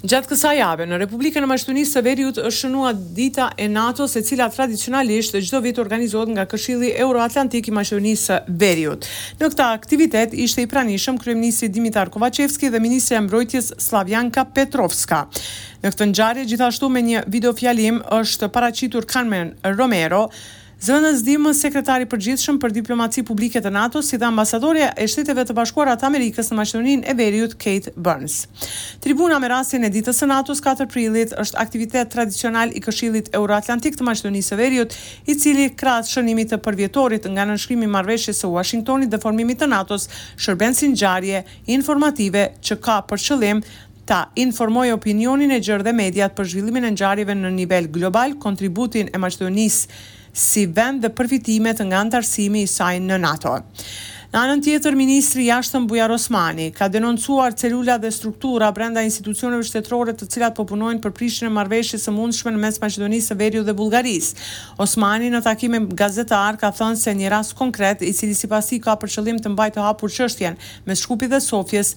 Gjatë kësaj jave, në Republikën e Maqedonisë së Veriut është shënuar Dita e NATO-s, e cila tradicionalisht çdo vit organizohet nga Këshilli Euroatlantik i Maqedonisë së Veriut. Në këtë aktivitet ishte i pranishëm kryeministri Dimitar Kovaçevski dhe ministrja e Mbrojtjes Slavjanka Petrovska. Në këtë ngjarje gjithashtu me një videofjalim është paraqitur Carmen Romero, Zëvendësndihmës sekretare e përgjithshme për diplomaci publike të NATO-s si dhe ambasadorja e Shteteve të Bashkuara të Amerikës në Maqedoninë e Veriut Kate Byrnes. Tribuna me rastin e Ditës së NATO-s katër prillit është aktivitet tradicional i Këshillit Euroatlantik të Maqedonisë së Veriut, i cili, krahas shënimit të përvjetorit nga nënshkrimi i Marrëveshjes së Uashingtonit dhe formimit të NATO-s, shërben si ngjarje informative që ka për qëllim ta informojë opinionin e gjerë dhe mediat për zhvillimin e ngjarjeve në nivel global, kontributin e Maqedonisë si vend dhe përfitimet nga anëtarësimi i saj në NATO. Në anën tjetër, ministri i Jashtëm Bujar Osmani, ka denoncuar celula dhe struktura brenda institucioneve shtetërore të cilat po punojnë për prishjen e marrëveshjes së mundshme në mes Maqedonisë së Veriut dhe Bullgarisë. Osmani në takim me gazetarë ka thënë se një rast konkret, i cili sipas tij ka për qëllim të mbajë të hapur çështjen mes Shkupit dhe Sofjes,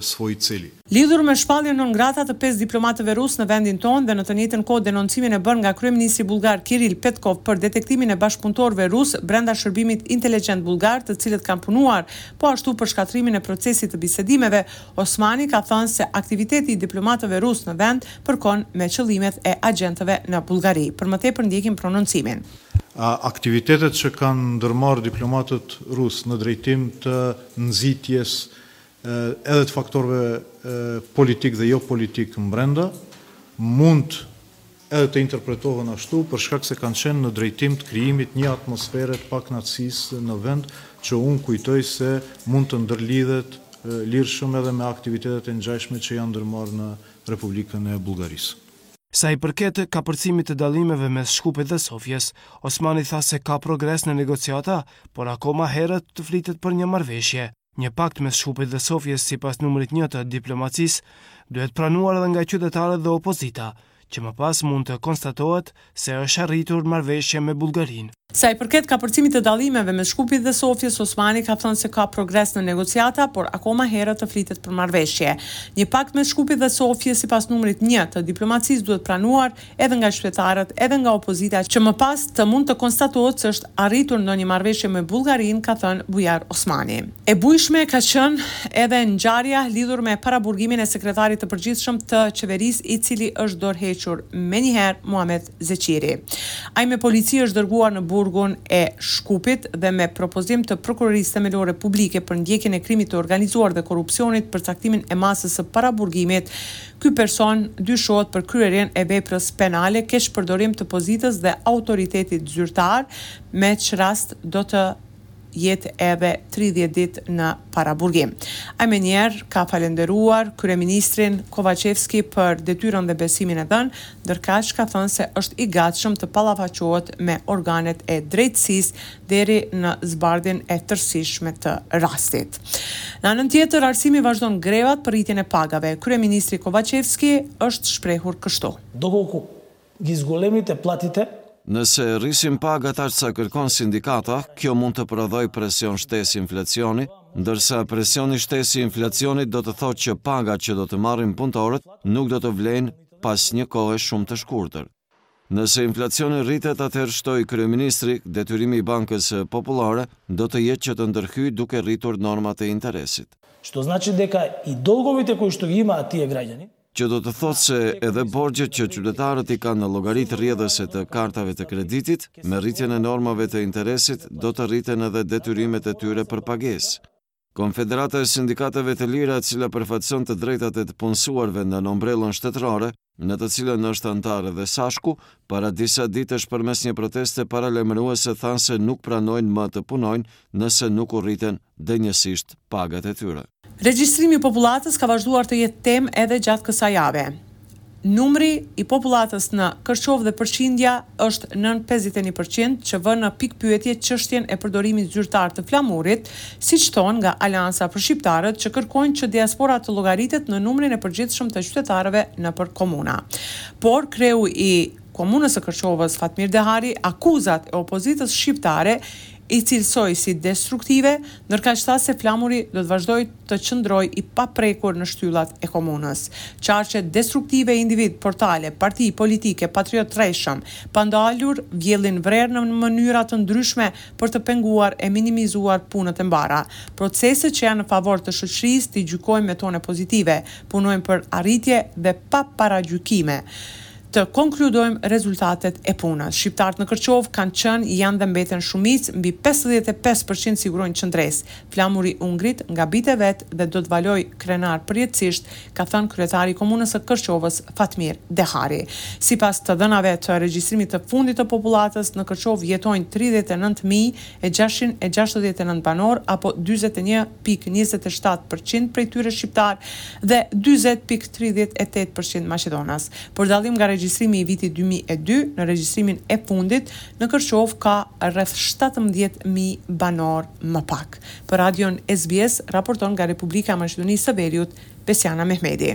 Svoiceli. Lidhur me shpalljen non grata të pesë diplomatëve rusë në vendin tonë dhe në të njëjtën kohë denoncimin e bërë nga kryeministri bullgar Kiril Petkov për detektimin e bashkëpunëtorëve rusë brenda shërbimit inteligjent bullgar të cilët kanë punuar po ashtu për shkatërrimin e procesit të bisedimeve, Osmani ka thënë se aktiviteti i diplomatëve rusë në vend përkon me qëllimet e agjentëve në Bullgari. Për më tepër ndjekim prononcimin. Aktivitetet që kanë ndërmarrë diplomatët rusë në drejtim të nxitjes edhe të faktorëve politikë dhe jo politikë mbrenda, mund edhe të interpretohen ashtu, për shkak se kanë qenë në drejtim të krijimit të një atmosfere të pakënaqësisë në vend, që unë kujtoj se mund të ndërlidhet lirshëm edhe me aktivitetet e ngjashme që janë ndërmarrë në Republikën e Bullgarisë. Sa i përket kapërcimit të dallimeve mes Shkupit dhe Sofjes, Osmani tha se ka progres në negociata, por akoma herët të flitet për një marrëveshje. Një pakt mes Shkupit dhe Sofjes, sipas numrit një të diplomacisë, duhet pranuar edhe nga qytetarët dhe opozita, që më pas mund të konstatohet se është arritur marrëveshje me Bullgarinë. Sa i përket kapërcimit të dallimeve mes Shkupit dhe Sofjes, Osmani ka thënë se ka progres në negociata, por akoma herët të flitet për marrëveshje. Një pakt mes Shkupit dhe Sofjes, sipas numrit një të diplomacisë, duhet pranuar edhe nga qytetarët, edhe nga opozita që më pas të mund të konstatohet se është arritur ndonjë marrëveshje me Bullgarinë, ka thënë Bujar Osmani. E bujshme ka qenë edhe ngjarja lidhur me paraburgimin e Sekretarit të Përgjithshëm të Qeverisë i cili është dorëhequr menjëherë Muhamet Zeqiri. Ai me polici është dërguar në burgun e Shkupit dhe me propozim të Prokurorisë Themelore Publike për ndjekjen e krimit të organizuar dhe korrupsionit, për caktimin e masës së paraburgimit, Ky person dyshohet për kryerjen e veprës penale keqpërdorim të pozitës dhe autoritetit zyrtar, me ç'rast do të jetë edhe tridhjetë ditë në paraburgim. Ai menjëherë ka falënderuar kryeministrin Kovaçevski për detyrën dhe besimin e dhënë, ndërkaq ka thënë se është i gatshëm të ballafaqohet me organet e drejtësisë deri në zbardhjen e tërësishme të rastit. Në anën tjetër, arsimi vazhdon grevat për rritjen e pagave. Kryeministri Kovaçevski është shprehur kështu. Dokolku gi zgolemime platite. Nëse rrisim pagat aq sa kërkon sindikata, kjo mund të prodhojë presion shtesë inflacioni, ndërsa presioni shtesë i inflacionit do të thotë që paga që do të marrin punëtorët nuk do të vlejnë pas një kohe shumë të shkurtër. Nëse inflacioni rritet, atëherë shtoi kryeministri, detyrimi i Bankës Popullare do të jetë që të ndërhyjë duke rritur normat e interesit. Shto znaçi deka i dolgovite koi shto gi imaat graxhanite. Që do të thotë se edhe borxhet që qytetarët i kanë në llogaritë rrjedhëse të kartave të kreditit, me rritjen e normave të interesit do të rriten edhe detyrimet e tyre për pagesë. Konfederata e Sindikatave të Lira e cila përfaqëson të drejtat e të punësuarve nën ombrellën shtetërore, në të cilën është anëtar edhe SASHK-u, para disa ditësh përmes një proteste paralajmëruese thanë se nuk pranojnë më të punojnë nëse nuk u rriten denjësisht pagat e tyre. Regjistrimi i popullatës ka vazhduar të jetë temë edhe gjatë kësaj jave. Numri i popullatës në Kërçovë dhe përqindja është nën pesëdhjetë e një për qind, që vë në pikëpyetje çështjen e përdorimit zyrtar të flamurit, siç thonë nga Aleanca për Shqiptarët, që kërkojnë që diaspora të llogaritet në numrin e përgjithshëm të qytetarëve nëpër komuna. Por, kreu i Komunës së Kërçovës, Fatmir Dehari, akuzat e opozitës shqiptare i cilësoi si destruktive, ndërkaq tha se flamuri do të vazhdojë të qëndrojë i paprekur në shtyllat e komunës. Qarqe destruktive individë, portale, parti politike, patriotë rrejshëm, pa ndalur vjellin vrer në mënyra të ndryshme për të penguar e minimizuar punët e mbara. Proceset që janë në favor të shoqërisë t'i gjykojmë me tone pozitive, punojmë për arritje dhe pa paragjykime, Të konkludojmë rezultatet e punës. Shqiptarët në Kërçovë kanë qenë, janë dhe mbeten shumicë, mbi pesëdhjetë e pesë për qind sigurojnë qëndresë. Flamuri u ngrit nga bijtë e vet dhe do të valojë krenar përjetësisht, ka thënë kryetari i Komunës së Kërçovës, Fatmir Dehari. Sipas të dhënave të regjistrimit të fundit të popullatës, në Kërçovë jetojnë tridhjetë e nëntë mijë e gjashtëqind e gjashtëdhjetë e nëntë banorë apo dyzet e një pikë njëzet e shtatë për qind prej tyre shqiptarë dhe dyzet pikë tridhjetë e tetë për qind maqedonas. Për dallim nga regjistrimi i vitit dy mijë e dy, në regjistrimin e fundit, në Kërçovë ka rreth shtatëmbëdhjetë mijë banorë më pak. Për radion SBS raporton nga Republika e Maqedonisë së Veriut, Besiana Mehmeti.